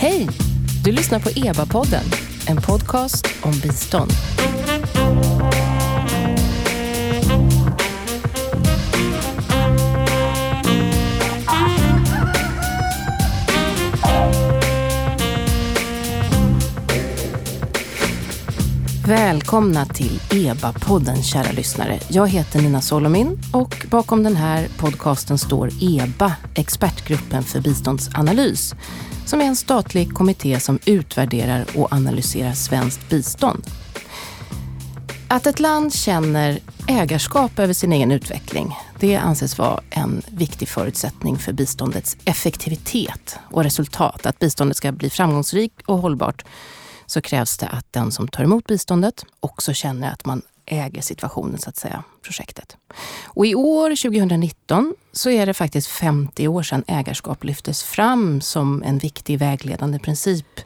Hej! Du lyssnar på EBA-podden, en podcast om bistånd. Välkomna till EBA-podden, kära lyssnare. Jag heter Nina Solomin och bakom den här podcasten står EBA, Expertgruppen för biståndsanalys, som är en statlig kommitté som utvärderar och analyserar svenskt bistånd. Att ett land känner ägarskap över sin egen utveckling, det anses vara en viktig förutsättning för biståndets effektivitet och resultat. Att biståndet ska bli framgångsrikt och hållbart så krävs det att den som tar emot biståndet också känner att man äger situationen, så att säga, projektet. Och i år, 2019, så är det faktiskt 50 år sedan ägarskap lyftes fram som en viktig vägledande princip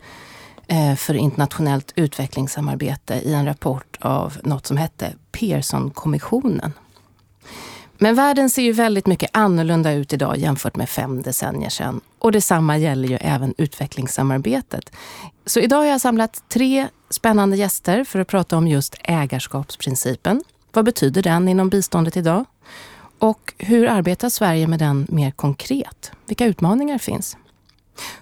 eh, för internationellt utvecklingssamarbete i en rapport av något som hette Pearsonkommissionen. Men världen ser ju väldigt mycket annorlunda ut idag jämfört med fem decennier sedan. Och detsamma gäller ju även utvecklingssamarbetet. Så idag har jag samlat tre spännande gäster för att prata om just ägarskapsprincipen. Vad betyder den inom biståndet idag? Och hur arbetar Sverige med den mer konkret? Vilka utmaningar finns?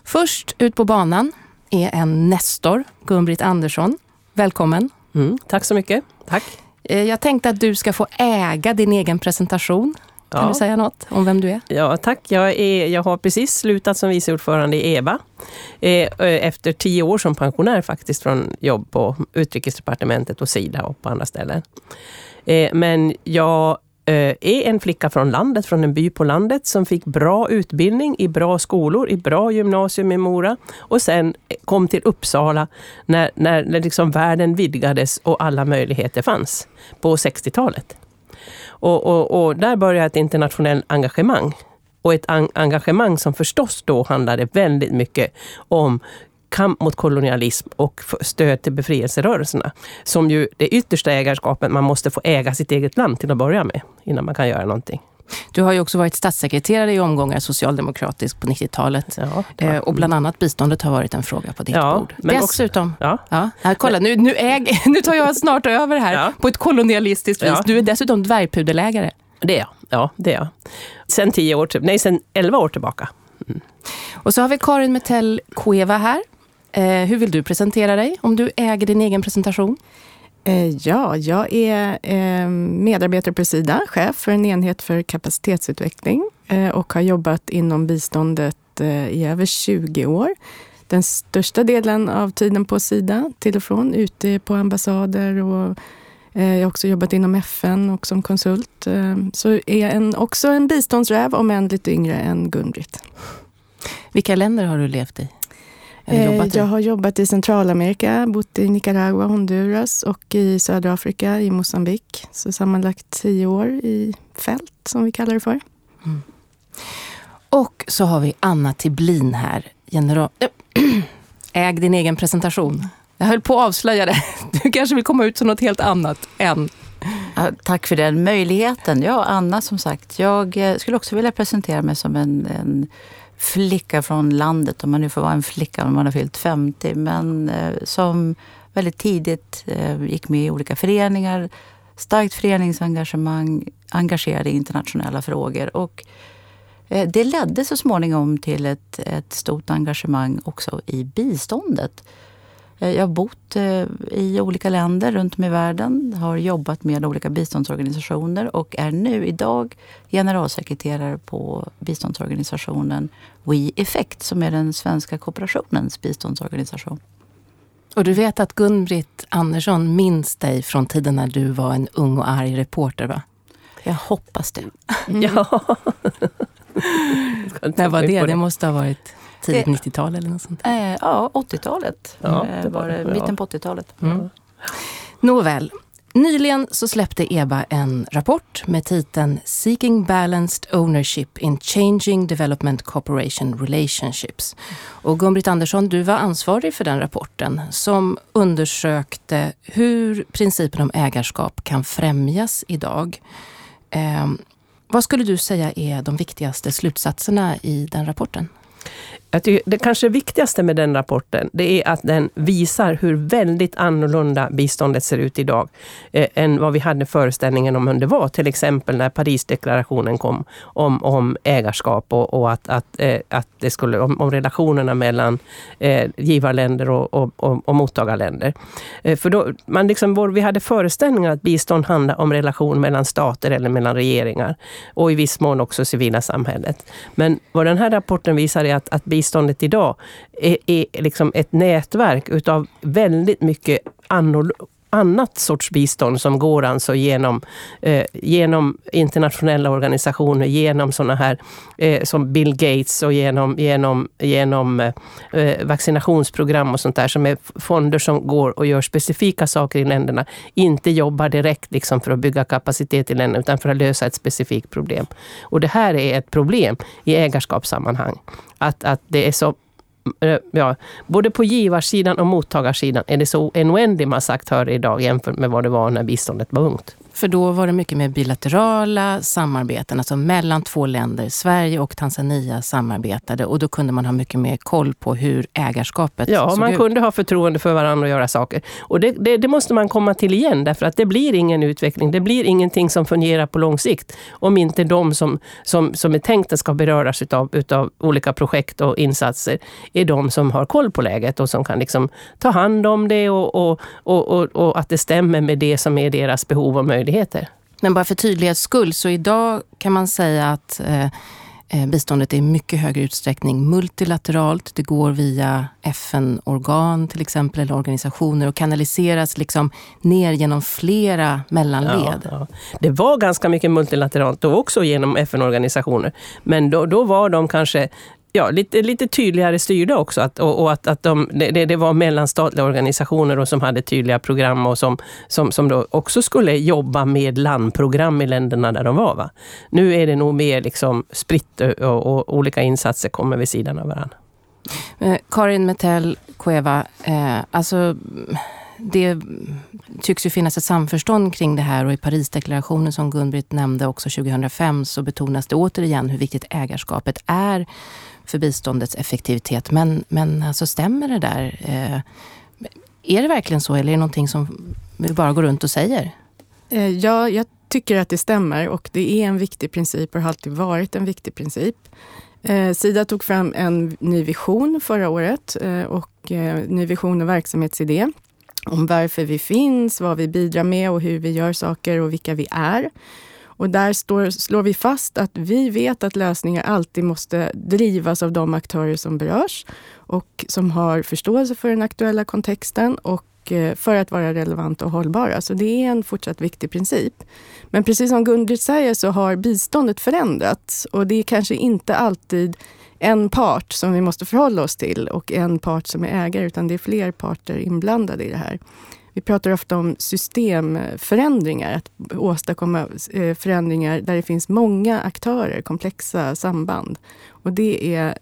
Först ut på banan är en nestor, Gun-Britt Andersson. Välkommen! Mm, tack så mycket. Tack. Eh, jag tänkte att du ska få äga din egen presentation. Kan ja. du säga något om vem du är? Ja, tack. Jag, är, jag har precis slutat som vice ordförande i EBA. Eh, efter tio år som pensionär faktiskt från jobb på Utrikesdepartementet och Sida och på andra ställen. Eh, men jag är en flicka från landet, från en by på landet som fick bra utbildning i bra skolor, i bra gymnasium i Mora och sen kom till Uppsala när, när liksom världen vidgades och alla möjligheter fanns på 60-talet. Och, och, och där började ett internationellt engagemang. Och ett engagemang som förstås då handlade väldigt mycket om kamp mot kolonialism och stöd till befrielserörelserna. Som ju det yttersta ägarskapet, man måste få äga sitt eget land till att börja med, innan man kan göra någonting. Du har ju också varit statssekreterare i omgångar socialdemokratiskt på 90-talet. Ja, eh, och bland annat biståndet har varit en fråga på ditt ja, bord. Dessutom, också, ja. ja. kolla nu, nu, äg, nu tar jag snart över här ja. på ett kolonialistiskt vis. Du är dessutom dvärgpudelägare. Det är jag. Ja, det är jag. Sen tio år, nej, sen elva år tillbaka. Mm. Och så har vi Karin Metell Kueva här. Eh, hur vill du presentera dig om du äger din egen presentation? Eh, ja, jag är ehm, medarbetare på Sida, chef för en enhet för kapacitetsutveckling eh, och har jobbat inom biståndet eh, i över 20 år. Den största delen av tiden på Sida, till och från, ute på ambassader och jag har också jobbat inom FN och som konsult. Så är jag en, också en biståndsräv, om än lite yngre än Gun-Britt. Vilka länder har du levt i? Eh, jag har jobbat i Centralamerika, bott i Nicaragua, Honduras och i södra Afrika, i Mosambik. Så sammanlagt tio år i fält, som vi kallar det för. Mm. Och så har vi Anna Tiblin här. General... Äg din egen presentation. Jag höll på att avslöja det. Du kanske vill komma ut som något helt annat än Ja, tack för den möjligheten. Ja, Anna som sagt. Jag eh, skulle också vilja presentera mig som en, en flicka från landet, om man nu får vara en flicka om man har fyllt 50, men eh, som väldigt tidigt eh, gick med i olika föreningar, starkt föreningsengagemang, engagerad i internationella frågor. Och eh, det ledde så småningom till ett, ett stort engagemang också i biståndet. Eh, jag har bott eh, i olika länder runt om i världen, har jobbat med olika biståndsorganisationer och är nu idag generalsekreterare på biståndsorganisationen We Effect som är den svenska kooperationens biståndsorganisation. Och du vet att Gun-Britt Andersson minns dig från tiden när du var en ung och arg reporter, va? Jag hoppas det. Mm. Ja. när var det? Det måste ha varit tidigt 90-tal eller något sånt? Eh, ja, 80-talet. Ja, eh, det var det, ja. Mitten på 80-talet. Mm. Nåväl. Nyligen så släppte EBA en rapport med titeln Seeking Balanced Ownership in Changing Development Cooperation Relationships. Och Gun-Britt Andersson, du var ansvarig för den rapporten som undersökte hur principen om ägarskap kan främjas idag. Eh, vad skulle du säga är de viktigaste slutsatserna i den rapporten? Jag tycker det kanske viktigaste med den rapporten, det är att den visar hur väldigt annorlunda biståndet ser ut idag, eh, än vad vi hade föreställningen om hur det var. Till exempel när Parisdeklarationen kom om, om ägarskap och, och att, att, eh, att det skulle, om, om relationerna mellan eh, givarländer och, och, och, och mottagarländer. Eh, för då, man liksom, vi hade föreställningar att bistånd handlar om relation mellan stater eller mellan regeringar och i viss mån också civila samhället. Men vad den här rapporten visar är att, att biståndet idag är, är liksom ett nätverk utav väldigt mycket annorlunda annat sorts bistånd som går alltså genom, eh, genom internationella organisationer, genom sådana här eh, som Bill Gates och genom, genom, genom eh, eh vaccinationsprogram och sånt där som är fonder som går och gör specifika saker i länderna. Inte jobbar direkt liksom för att bygga kapacitet i länderna utan för att lösa ett specifikt problem. Och det här är ett problem i ägarskapssammanhang. Att, att det är så Eh, ja, både på givarsidan och mottagarsidan är det så en oändlig massa aktörer idag jämfört med vad det var när biståndet var ungt. För då var det mycket mer bilaterala samarbeten, alltså mellan två länder. Sverige och Tanzania samarbetade och då kunde man ha mycket mer koll på hur ägarskapet Ja, såg man ut. kunde ha förtroende för varandra och göra saker. Och det, det, det, måste man komma till igen, därför att det blir ingen utveckling. Det blir ingenting som fungerar på lång sikt, om inte de som, som, som är tänkta ska beröras utav, utav olika projekt och insatser, är de som har koll på läget och som kan liksom ta hand om det och, och, och, och, och att det stämmer med det som är deras behov och möjligheter möjligheter. Men bara för tydlighets skull, så idag kan man säga att eh, eh biståndet är i mycket högre utsträckning multilateralt. Det går via FN-organ till exempel, eller organisationer och kanaliseras liksom ner genom flera mellanled. Ja, ja. Det var ganska mycket multilateralt då också genom FN-organisationer. Men då, då var de kanske ja, lite, lite tydligare styrda också. Att, och, och att, att de, det, det, var mellanstatliga organisationer och som hade tydliga program och som, som, som då också skulle jobba med landprogram i länderna där de var. Va? Nu är det nog mer liksom spritt och, och olika insatser kommer vid sidan av varandra. Eh, Karin Metell Cueva, eh, alltså det tycks ju finnas ett samförstånd kring det här och i Parisdeklarationen som Gun-Britt nämnde också 2005 så betonas det återigen hur viktigt ägarskapet är för biståndets effektivitet. Men, men alltså stämmer det där? Eh, är det verkligen så eller är det någonting som vi bara går runt och säger? Eh, ja, jag tycker att det stämmer och det är en viktig princip och har alltid varit en viktig princip. Eh, Sida tog fram en ny vision förra året eh, och eh, ny vision och verksamhetsidé om varför vi finns, vad vi bidrar med och hur vi gör saker och vilka vi är. Och där står, slår vi fast att vi vet att lösningar alltid måste drivas av de aktörer som berörs och som har förståelse för den aktuella kontexten och eh, för att vara relevanta och hållbara. Så det är en fortsatt viktig princip. Men precis som Gundrit säger så har biståndet förändrats och det är kanske inte alltid en part som vi måste förhålla oss till och en part som är ägare, utan det är fler parter inblandade i det här. Vi pratar ofta om systemförändringar, att åstadkomma eh, förändringar där det finns många aktörer, komplexa samband. Och det är,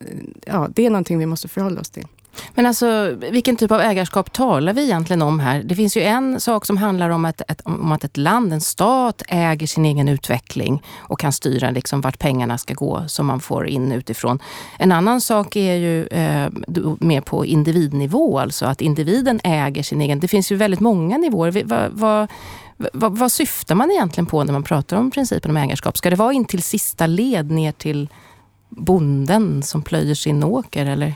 ja, det är någonting vi måste förhålla oss till. Men alltså, vilken typ av ägarskap talar vi egentligen om här? Det finns ju en sak som handlar om att, ett, om att ett land, en stat, äger sin egen utveckling och kan styra liksom vart pengarna ska gå som man får in utifrån. En annan sak är ju eh, mer på individnivå, alltså att individen äger sin egen... Det finns ju väldigt många nivåer. Vad, vad, vad, vad syftar man egentligen på när man pratar om principen om ägarskap? Ska det vara in till sista led ner till bonden som plöjer sin åker eller?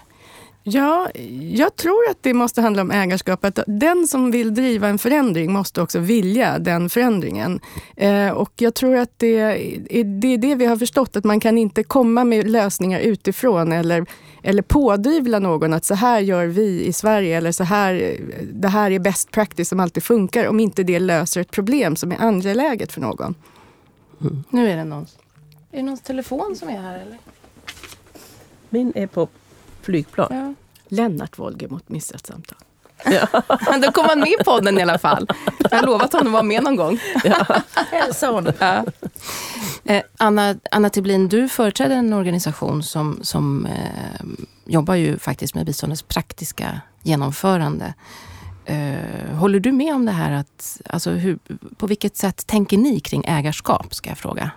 Ja, jag tror att det måste handla om ägarskap. Att den som vill driva en förändring måste också vilja den förändringen. Eh, och jag tror att det är, det är det vi har förstått, att man kan inte komma med lösningar utifrån eller, eller pådyvla någon att så här gör vi i Sverige eller så här, det här är best practice som alltid funkar om inte det löser ett problem som är angeläget för någon. Mm. Nu är det någon. Är det någons telefon som är här eller? Min är på flygplan. Ja. Lennart Wolgemot missar ett samtal. Ja. Då kom han med i podden i alla fall. Jag har lovat honom att vara med någon gång. Ja. Hälsa honom. Ja. Eh, Anna, Anna Tiblin, du företräder en organisation som, som eh, jobbar ju faktiskt med biståndets praktiska genomförande. Eh, håller du med om det här? Att, alltså hur, på vilket sätt tänker ni kring ägarskap, ska jag fråga?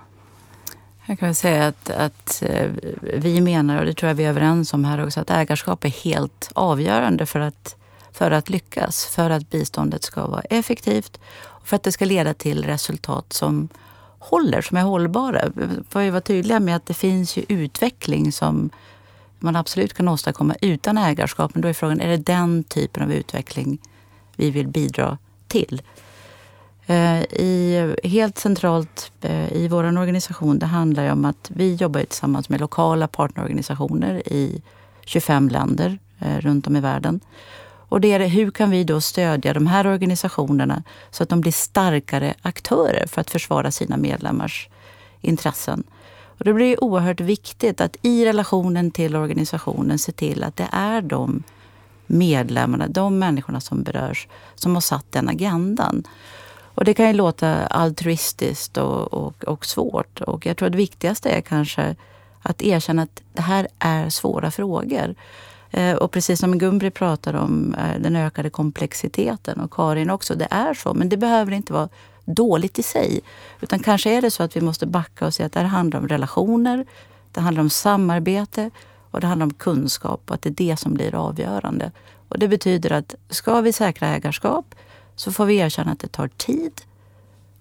Jag kan säga att, att eh, vi menar, och det tror jag vi är överens om här också, att ägarskap är helt avgörande för att, för att lyckas. För att biståndet ska vara effektivt och för att det ska leda till resultat som håller, som är hållbara. Vi får ju vara tydliga med att det finns ju utveckling som man absolut kan åstadkomma utan ägarskap. Men då är frågan, är det den typen av utveckling vi vill bidra till? Eh, I, helt centralt Eh, i vår organisation, det handlar om att vi jobbar tillsammans med lokala partnerorganisationer i 25 länder eh, runt om i världen. Och det är hur kan vi då stödja de här organisationerna så att de blir starkare aktörer för att försvara sina medlemmars intressen. Och det blir oerhört viktigt att i relationen till organisationen se till att det är de medlemmarna, de människorna som berörs, som har satt den agendan. Och det kan ju låta altruistiskt och, och, och svårt. Och jag tror att det viktigaste är kanske att erkänna att det här är svåra frågor. Eh, och precis som Gumbri pratar om eh, den ökade komplexiteten och Karin också, det är så. Men det behöver inte vara dåligt i sig. Utan kanske är det så att vi måste backa och se att det här handlar om relationer, det handlar om samarbete och det handlar om kunskap och att det är det som blir avgörande. Och det betyder att ska vi säkra ägarskap så får vi erkänna att det tar tid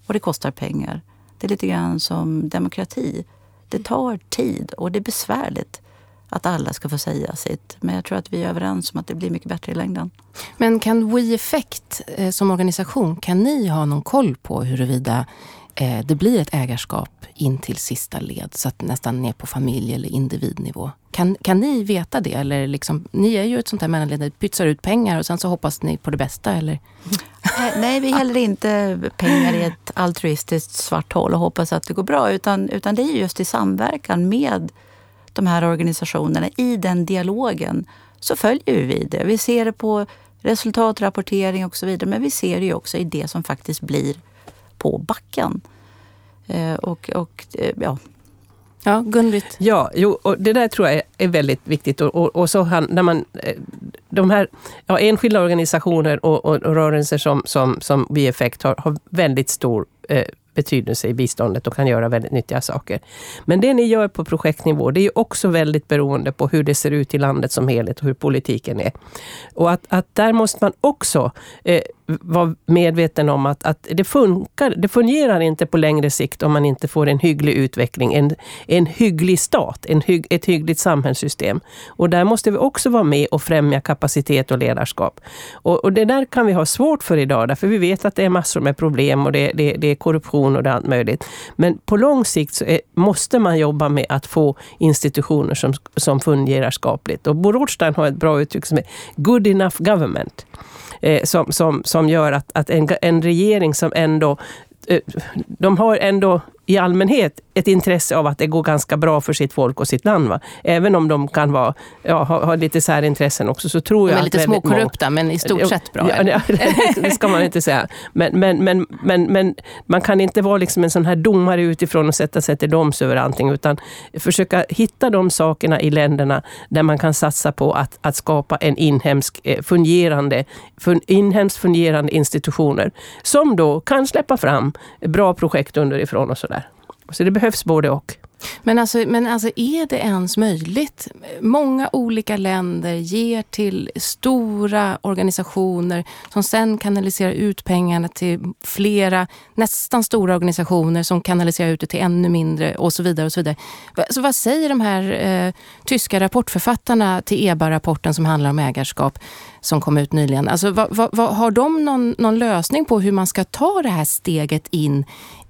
och det kostar pengar. Det är lite grann som demokrati. Det tar tid och det är besvärligt att alla ska få säga sitt. Men jag tror att vi är överens om att det blir mycket bättre i längden. Men kan WeEffect eh, som organisation, kan ni ha någon koll på huruvida eh, det blir ett ägarskap in till sista led, så att nästan ner på familj eller individnivå? Kan, kan ni veta det? Eller liksom, ni är ju ett sånt här mellanled, ni pytsar ut pengar och sen så hoppas ni på det bästa, eller? Nej, vi häller inte pengar i ett altruistiskt svart hål och hoppas att det går bra. Utan, utan det är just i samverkan med de här organisationerna, i den dialogen, så följer vi det. Vi ser det på resultatrapportering och så vidare. Men vi ser det ju också i det som faktiskt blir på backen. Eh, och, och eh, ja, Ja, Gun-Britt? Ja, jo, och det där tror jag är väldigt viktigt. Och, och, och så han, när man, eh, de här ja, enskilda organisationer och, och, och rörelser som, som, som BFECT har, har väldigt stor eh, betydelse i biståndet och kan göra väldigt nyttiga saker. Men det ni gör på projektnivå, det är också väldigt beroende på hur det ser ut i landet som helhet och hur politiken är. Och att, att där måste man också eh, vara medveten om att, att det, funkar, det fungerar inte på längre sikt om man inte får en hygglig utveckling, en, en hygglig stat, en hygg, ett hyggligt samhällssystem. Och där måste vi också vara med och främja kapacitet och ledarskap. Och, och det där kan vi ha svårt för idag, därför vi vet att det är massor med problem och det, det, det är korruption och det är allt möjligt. Men på lång sikt så är, måste man jobba med att få institutioner som, som fungerar skapligt. Och Bo Rothstein har ett bra uttryck som är good enough government eh, som, som, som gör att, att en, en regering som ändå eh, de har ändå i allmänhet ett intresse av att det går ganska bra för sitt folk och sitt land. Va? Även om de kan vara, ja, ha, ha lite särintressen också, så tror jag... De är lite småkorrupta, men i stort sett bra. Ja, det ska man inte säga. Men, men, men, men, men man kan inte vara liksom en sån här domare utifrån och sätta sig till doms över allting, utan försöka hitta de sakerna i länderna där man kan satsa på att, att skapa en inhemsk eh, fungerande, fun, inhemskt fungerande institutioner, som då kan släppa fram bra projekt underifrån och sådär. Så det behövs både och. Men alltså, men alltså är det ens möjligt? Många olika länder ger till stora organisationer som sen kanaliserar ut pengarna till flera nästan stora organisationer som kanaliserar ut det till ännu mindre och så vidare. och Så vidare. Så vad säger de här eh, tyska rapportförfattarna till EBA-rapporten som handlar om ägarskap som kom ut nyligen? Alltså, vad, vad, vad, har de någon, någon lösning på hur man ska ta det här steget in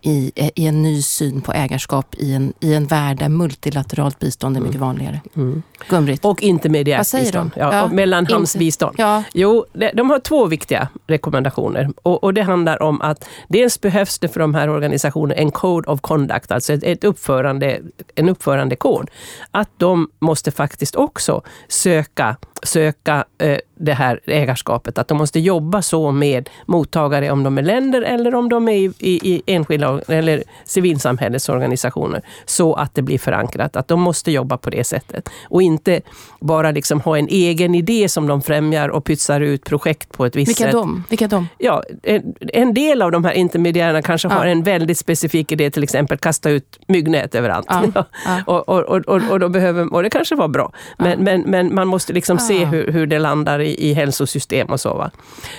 i, i en ny syn på ägarskap i en, i en värld där multilateralt bistånd är mycket mm. vanligare. Mm. Gumrit. Och intermediärt bistånd. De? Ja, ja, mellanhandsbistånd. Ja. Jo, de har två viktiga rekommendationer. Och, och, det handlar om att dels behövs det för de här organisationerna en code of conduct, alltså ett, ett uppförande, en uppförandekod. Att de måste faktiskt också söka söka eh, det här ägarskapet. Att de måste jobba så med mottagare, om de är länder eller om de är i, i, i enskilda eller civilsamhällesorganisationer, så att det blir förankrat. Att de måste jobba på det sättet. Och inte bara liksom ha en egen idé som de främjar och pytsar ut projekt på ett visst Vilka sätt. De? Vilka de? Ja, en, en del av de här intermediärerna kanske Ja. har en väldigt specifik idé, till exempel kasta ut myggnät överallt. Ja, ja. och, och, och, och, och, då behöver, och det kanske var bra, men, men, men man måste liksom se Ja. hur, hur det landar i, i hälsosystem och så.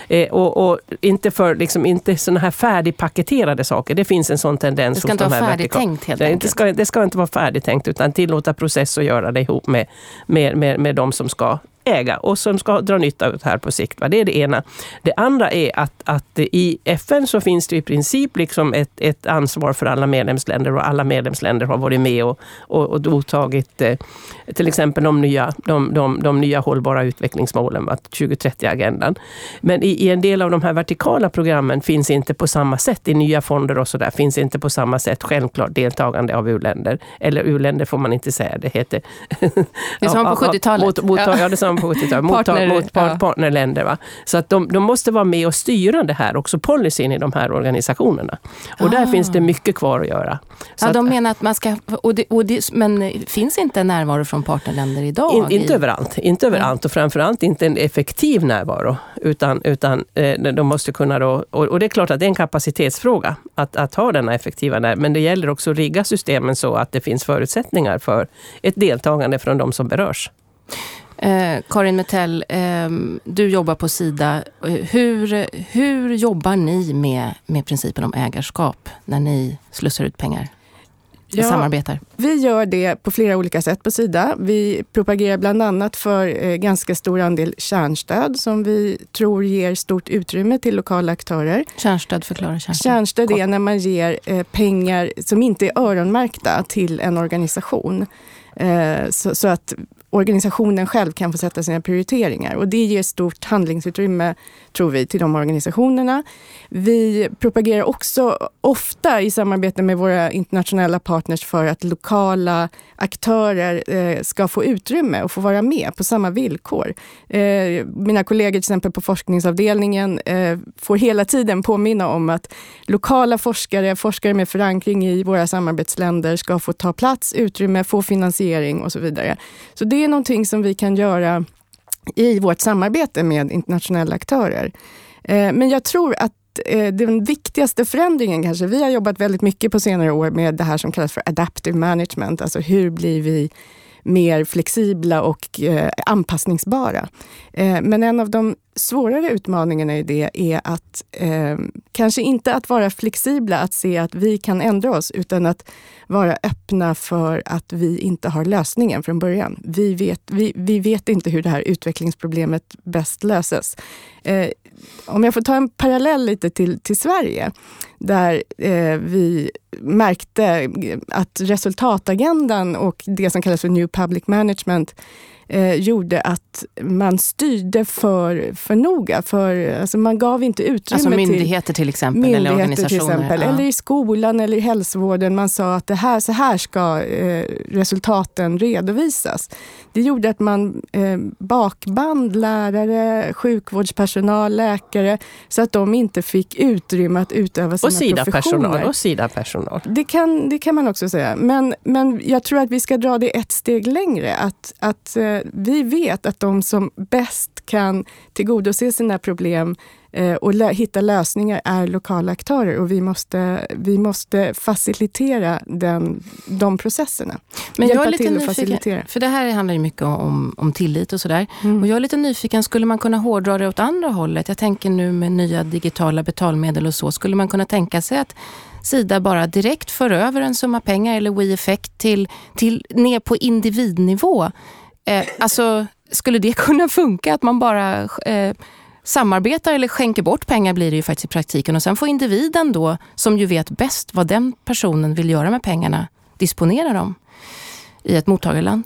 Eh, och, och inte för liksom, inte såna här färdigpaketerade saker. Det finns en sån tendens Det ska hos inte de vara färdigtänkt helt det, enkelt. ska, det ska inte vara färdigtänkt, utan tillåta process och göra det ihop med, med, med, med de som ska äga och som ska dra nytta av det här på sikt. Va? Det är det ena. Det andra är att, att i FN så finns det i princip liksom ett, ett ansvar för alla medlemsländer och alla medlemsländer har varit med och, och, och godtagit eh, till exempel de nya, de, de, de nya hållbara utvecklingsmålen, va? 2030-agendan. Men i, i en del av de här vertikala programmen finns inte på samma sätt, i nya fonder och sådär, finns inte på samma sätt självklart deltagande av u-länder. Eller u-länder får man inte säga, det heter... Det sa man på 70-talet. Mot, mot, Ja. ja, det 70-talet. Mot, Partner- mot ja. partnerländer. Va? Så att de, de måste vara med och styra det här, också policyn i de här organisationerna. Och där Ah. finns det mycket kvar att göra. Så Ja, att- de menar att man ska... Och det, och det, men finns inte närvaro från partnerländer idag? In, inte i- överallt, inte överallt och framförallt inte en effektiv närvaro. Utan, utan eh, de måste kunna då, och, och det är klart att det är en kapacitetsfråga att, att ha denna effektiva närvaro. Men det gäller också att rigga systemen så att det finns förutsättningar för ett deltagande från de som berörs. Eh, Karin Metell, eh, du jobbar på Sida. Eh, Hur, hur jobbar ni med, med principen om ägarskap när ni slussar ut pengar? Ja. Ja. Samarbetar? Vi gör det på flera olika sätt på Sida. Vi propagerar bland annat för eh, ganska stor andel kärnstöd som vi tror ger stort utrymme till lokala aktörer. Kärnstöd, förklara kärnstöd. Kärnstöd är när man ger eh, pengar som inte är öronmärkta till en organisation. Eh, så, så att organisationen själv kan få sätta sina prioriteringar. Och det ger stort handlingsutrymme, tror vi, till de organisationerna. Vi propagerar också ofta i samarbete med våra internationella partners för att lokala aktörer eh, ska få utrymme och få vara med på samma villkor. Eh, mina kollegor till exempel på forskningsavdelningen eh, får hela tiden påminna om att lokala forskare, forskare med förankring i våra samarbetsländer ska få ta plats, utrymme, få finansiering och så vidare. Så det är någonting som vi kan göra i vårt samarbete med internationella aktörer. Eh, men jag tror att eh, den viktigaste förändringen kanske, vi har jobbat väldigt mycket på senare år med det här som kallas för adaptive management, alltså hur blir vi mer flexibla och eh, anpassningsbara. Eh, men en av de svårare utmaningarna i det är att eh, kanske inte att vara flexibla, att se att vi kan ändra oss, utan att vara öppna för att vi inte har lösningen från början. Vi vet, vi, vi vet inte hur det här utvecklingsproblemet bäst löses. Eh, om jag får ta en parallell lite till, till Sverige, där eh, vi märkte att resultatagendan och det som kallas för New Public Management eh, gjorde att man styrde för, för noga. För, alltså man gav inte utrymme Alltså till myndigheter till exempel, eller myndigheter organisationer. till exempel, Ja. eller i skolan eller i hälsovården. Man sa att det här, så här ska eh, resultaten redovisas. Det gjorde att man eh, bakband lärare, sjukvårdspersonal, läkare så att de inte fick utrymme att utöva sina Och SIDA-personal. professioner. Och SIDA-personal. Det kan, det kan man också säga. Men, men jag tror att vi ska dra det ett steg längre. Att, att eh, vi vet att de som bäst kan tillgodose sina problem eh, och lö- hitta lösningar är lokala aktörer och vi måste, vi måste facilitera den, de processerna. Men jag Hjälpa är lite till nyfiken, facilitera. för det här handlar ju mycket om, om tillit och sådär. Mm. Och jag är lite nyfiken, skulle man kunna hårdra det åt andra hållet? Jag tänker nu med nya digitala betalmedel och så, skulle man kunna tänka sig att Sida bara direkt för över en summa pengar eller WeEffect till, till ner på individnivå? Eh, alltså, skulle det kunna funka att man bara eh, samarbetar eller skänker bort pengar blir det ju faktiskt i praktiken och sen får individen då, som ju vet bäst vad den personen vill göra med pengarna, disponera dem i ett mottagarland?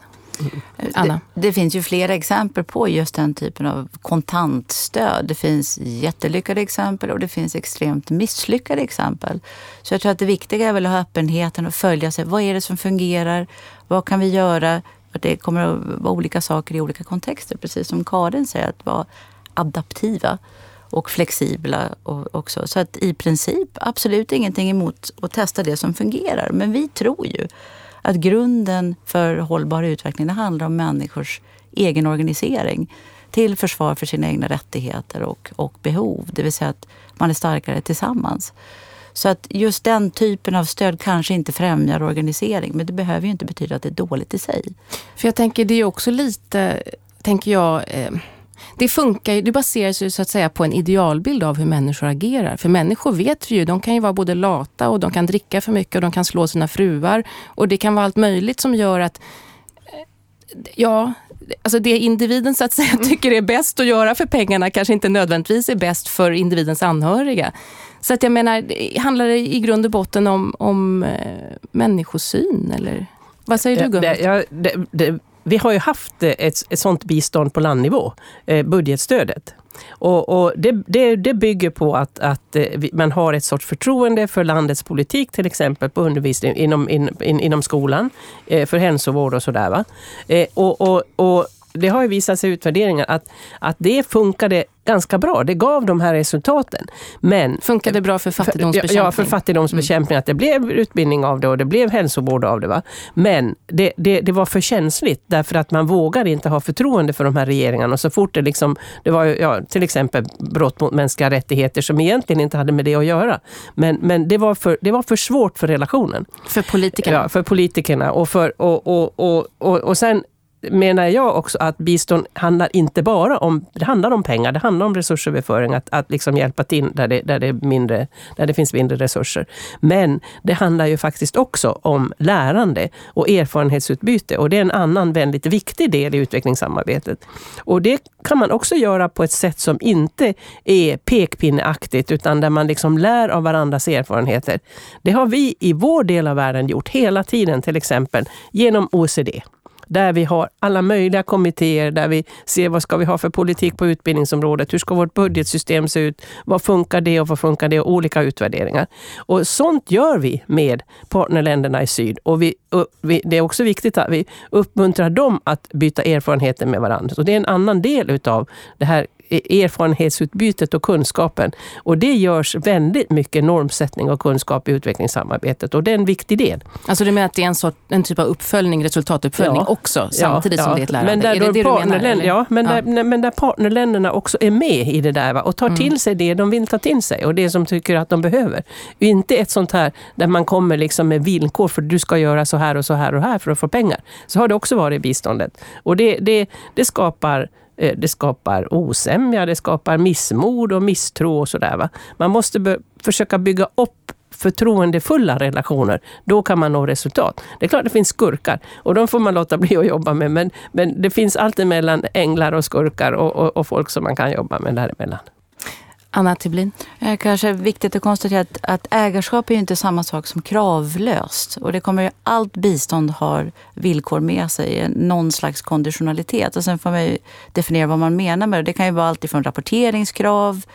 Anna? Det, det finns ju flera exempel på just den typen av kontantstöd. Det finns jättelyckade exempel och det finns extremt misslyckade exempel. Så jag tror att det viktiga är väl att ha öppenheten och följa sig. Vad är det som fungerar? Vad kan vi göra? Det kommer att vara olika saker i olika kontexter. Precis som Karin säger, att vara adaptiva och flexibla och också. Så att i princip absolut ingenting emot att testa det som fungerar. Men vi tror ju att grunden för hållbar utveckling det handlar om människors egen organisering till försvar för sina egna rättigheter och, och behov. Det vill säga att man är starkare tillsammans. Så att just den typen av stöd kanske inte främjar organisering. Men det behöver ju inte betyda att det är dåligt i sig. För jag tänker, det är också lite, tänker jag, eh, det funkar det baseras ju så att säga på en idealbild av hur människor agerar. För människor vet vi ju, de kan ju vara både lata och de kan dricka för mycket och de kan slå sina fruar. Och det kan vara allt möjligt som gör att eh, ja, alltså det individen så att säga tycker är bäst att göra för pengarna kanske inte nödvändigtvis är bäst för individens anhöriga. Så att jag menar, handlar det i grund och botten om, om eh, människosyn eller? Vad säger du Gunnar? Ja, det, det, vi har ju haft ett, ett sånt bistånd på landnivå, eh, budgetstödet. Och, och det, det, det, bygger på att, att eh, man har ett sorts förtroende för landets politik, till exempel på undervisning inom, in, in, inom skolan, eh, för hälsovård och sådär. Eh, och, och, och det har ju visat sig i utvärderingar att, att det funkade ganska bra. Det gav de här resultaten. Men, Funkade bra för fattigdomsbekämpning? Ja, för fattigdomsbekämpning. Mm. Att det blev utbildning av det och det blev hälsovård av det. Va? Men det, det, det var för känsligt därför att man vågar inte ha förtroende för de här regeringarna. Och så fort det liksom, det var ja, till exempel brott mot mänskliga rättigheter som egentligen inte hade med det att göra. Men, men det, var för, det var för svårt för relationen. För politikerna? Ja, för politikerna. Och, för, och, och, och, och, och sen menar jag också att bistånd handlar inte bara om, det handlar om pengar, det handlar om resursöverföring, att, att liksom hjälpa till där det, där, det är mindre, där det finns mindre resurser. Men det handlar ju faktiskt också om lärande och erfarenhetsutbyte och det är en annan väldigt viktig del i utvecklingssamarbetet. Och det kan man också göra på ett sätt som inte är pekpinneaktigt utan där man liksom lär av varandras erfarenheter. Det har vi i vår del av världen gjort hela tiden, till exempel genom OECD där vi har alla möjliga kommittéer, där vi ser vad ska vi ha för politik på utbildningsområdet, hur ska vårt budgetsystem se ut, vad funkar det och vad funkar det och olika utvärderingar. Och sånt gör vi med partnerländerna i syd. Och vi, och vi, det är också viktigt att vi uppmuntrar dem att byta erfarenheter med varandra. Så det är en annan del utav det här erfarenhetsutbytet och kunskapen. Och det görs väldigt mycket normsättning och kunskap i utvecklingssamarbetet och det är en viktig del. Alltså du menar att det är en, sort, en typ av uppföljning, resultatuppföljning ja. också, samtidigt ja, som det är ett lärande? Men där är det det du menar? Ja, men. Där, men där partnerländerna också är med i det där va? och tar mm. till sig det de vill ta till sig och det som tycker att de behöver. Inte ett sånt här där man kommer liksom med villkor för du ska göra så här och så här och här för att få pengar. Så har det också varit i biståndet. Och det, det, det skapar Eh, Eh, det skapar osämja, det skapar missmod och misstro och sådär. Man måste försöka bygga upp förtroendefulla relationer. Då kan man nå resultat. Det är klart det finns skurkar och de får man låta bli att jobba med. Men, men det finns alltid mellan änglar och skurkar och, och, och folk som man kan jobba med däremellan. Anna Tiblin? Eh, kanske viktigt att konstatera att, att ägarskap är inte samma sak som kravlöst. Och det kommer ju, allt bistånd har villkor med sig, eh, någon slags konditionalitet. Och sen får man ju definiera vad man menar med det. Det kan ju vara allt ifrån rapporteringskrav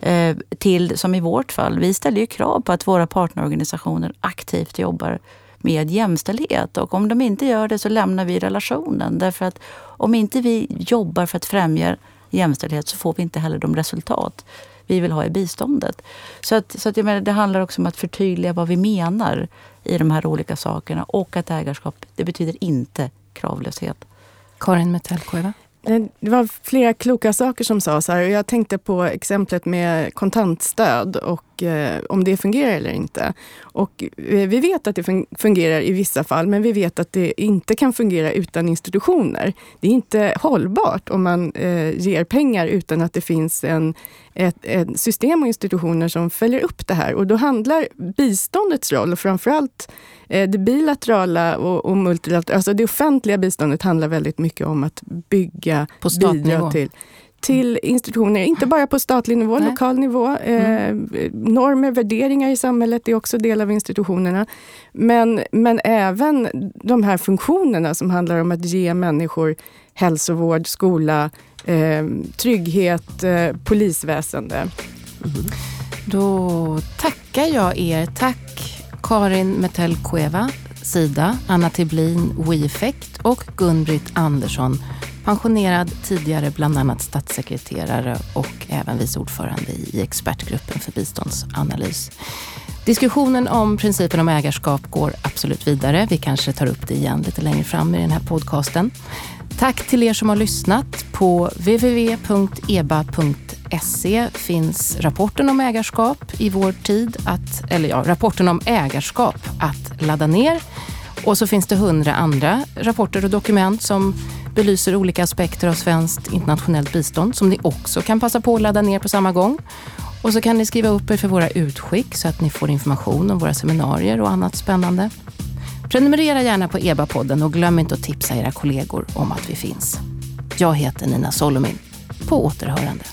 eh, till, som i vårt fall, vi ställer ju krav på att våra partnerorganisationer aktivt jobbar med jämställdhet. Och om de inte gör det så lämnar vi relationen. Därför att om inte vi jobbar för att främja jämställdhet så får vi inte heller de resultat vi vill ha i biståndet. Så, att, så att jag menar, det handlar också om att förtydliga vad vi menar i de här olika sakerna och att ägarskap, det betyder inte kravlöshet. Karin Metellkueva? Det var flera kloka saker som sades här. Jag tänkte på exemplet med kontantstöd och eh, om det fungerar eller inte. Och eh, vi vet att det fungerar i vissa fall, men vi vet att det inte kan fungera utan institutioner. Det är inte hållbart om man eh, ger pengar utan att det finns en, ett, ett, system och institutioner som följer upp det här. Och då handlar biståndets roll och framförallt Eh, det bilaterala och, och multilaterala, alltså det offentliga biståndet handlar väldigt mycket om att bygga, på bidra till till institutioner, inte bara på statlig nivå, Nej. lokal nivå. Eh, normer, värderingar i samhället är också del av institutionerna. Men, men även de här funktionerna som handlar om att ge människor hälsovård, skola, eh, trygghet, eh, polisväsende. Mm. Då tackar jag er. Tack Karin Metell Cueva, Sida, Anna Tiblin, WeEffect och Gun-Britt Andersson, pensionerad tidigare bland annat statssekreterare och även vice ordförande i expertgruppen för biståndsanalys. Diskussionen om principen om ägarskap går absolut vidare. Vi kanske tar upp det igen lite längre fram i den här podcasten. Tack till er som har lyssnat. På www.eba.se finns rapporten om ägarskap i vår tid, att, eller ja, rapporten om ägarskap att ladda ner. Och så finns det hundra andra rapporter och dokument som belyser olika aspekter av svenskt internationellt bistånd som ni också kan passa på att ladda ner på samma gång. Och så kan ni skriva upp er för våra utskick så att ni får information om våra seminarier och annat spännande. Prenumerera gärna på EBA-podden och glöm inte att tipsa era kollegor om att vi finns. Jag heter Nina Solomin. På återhörande.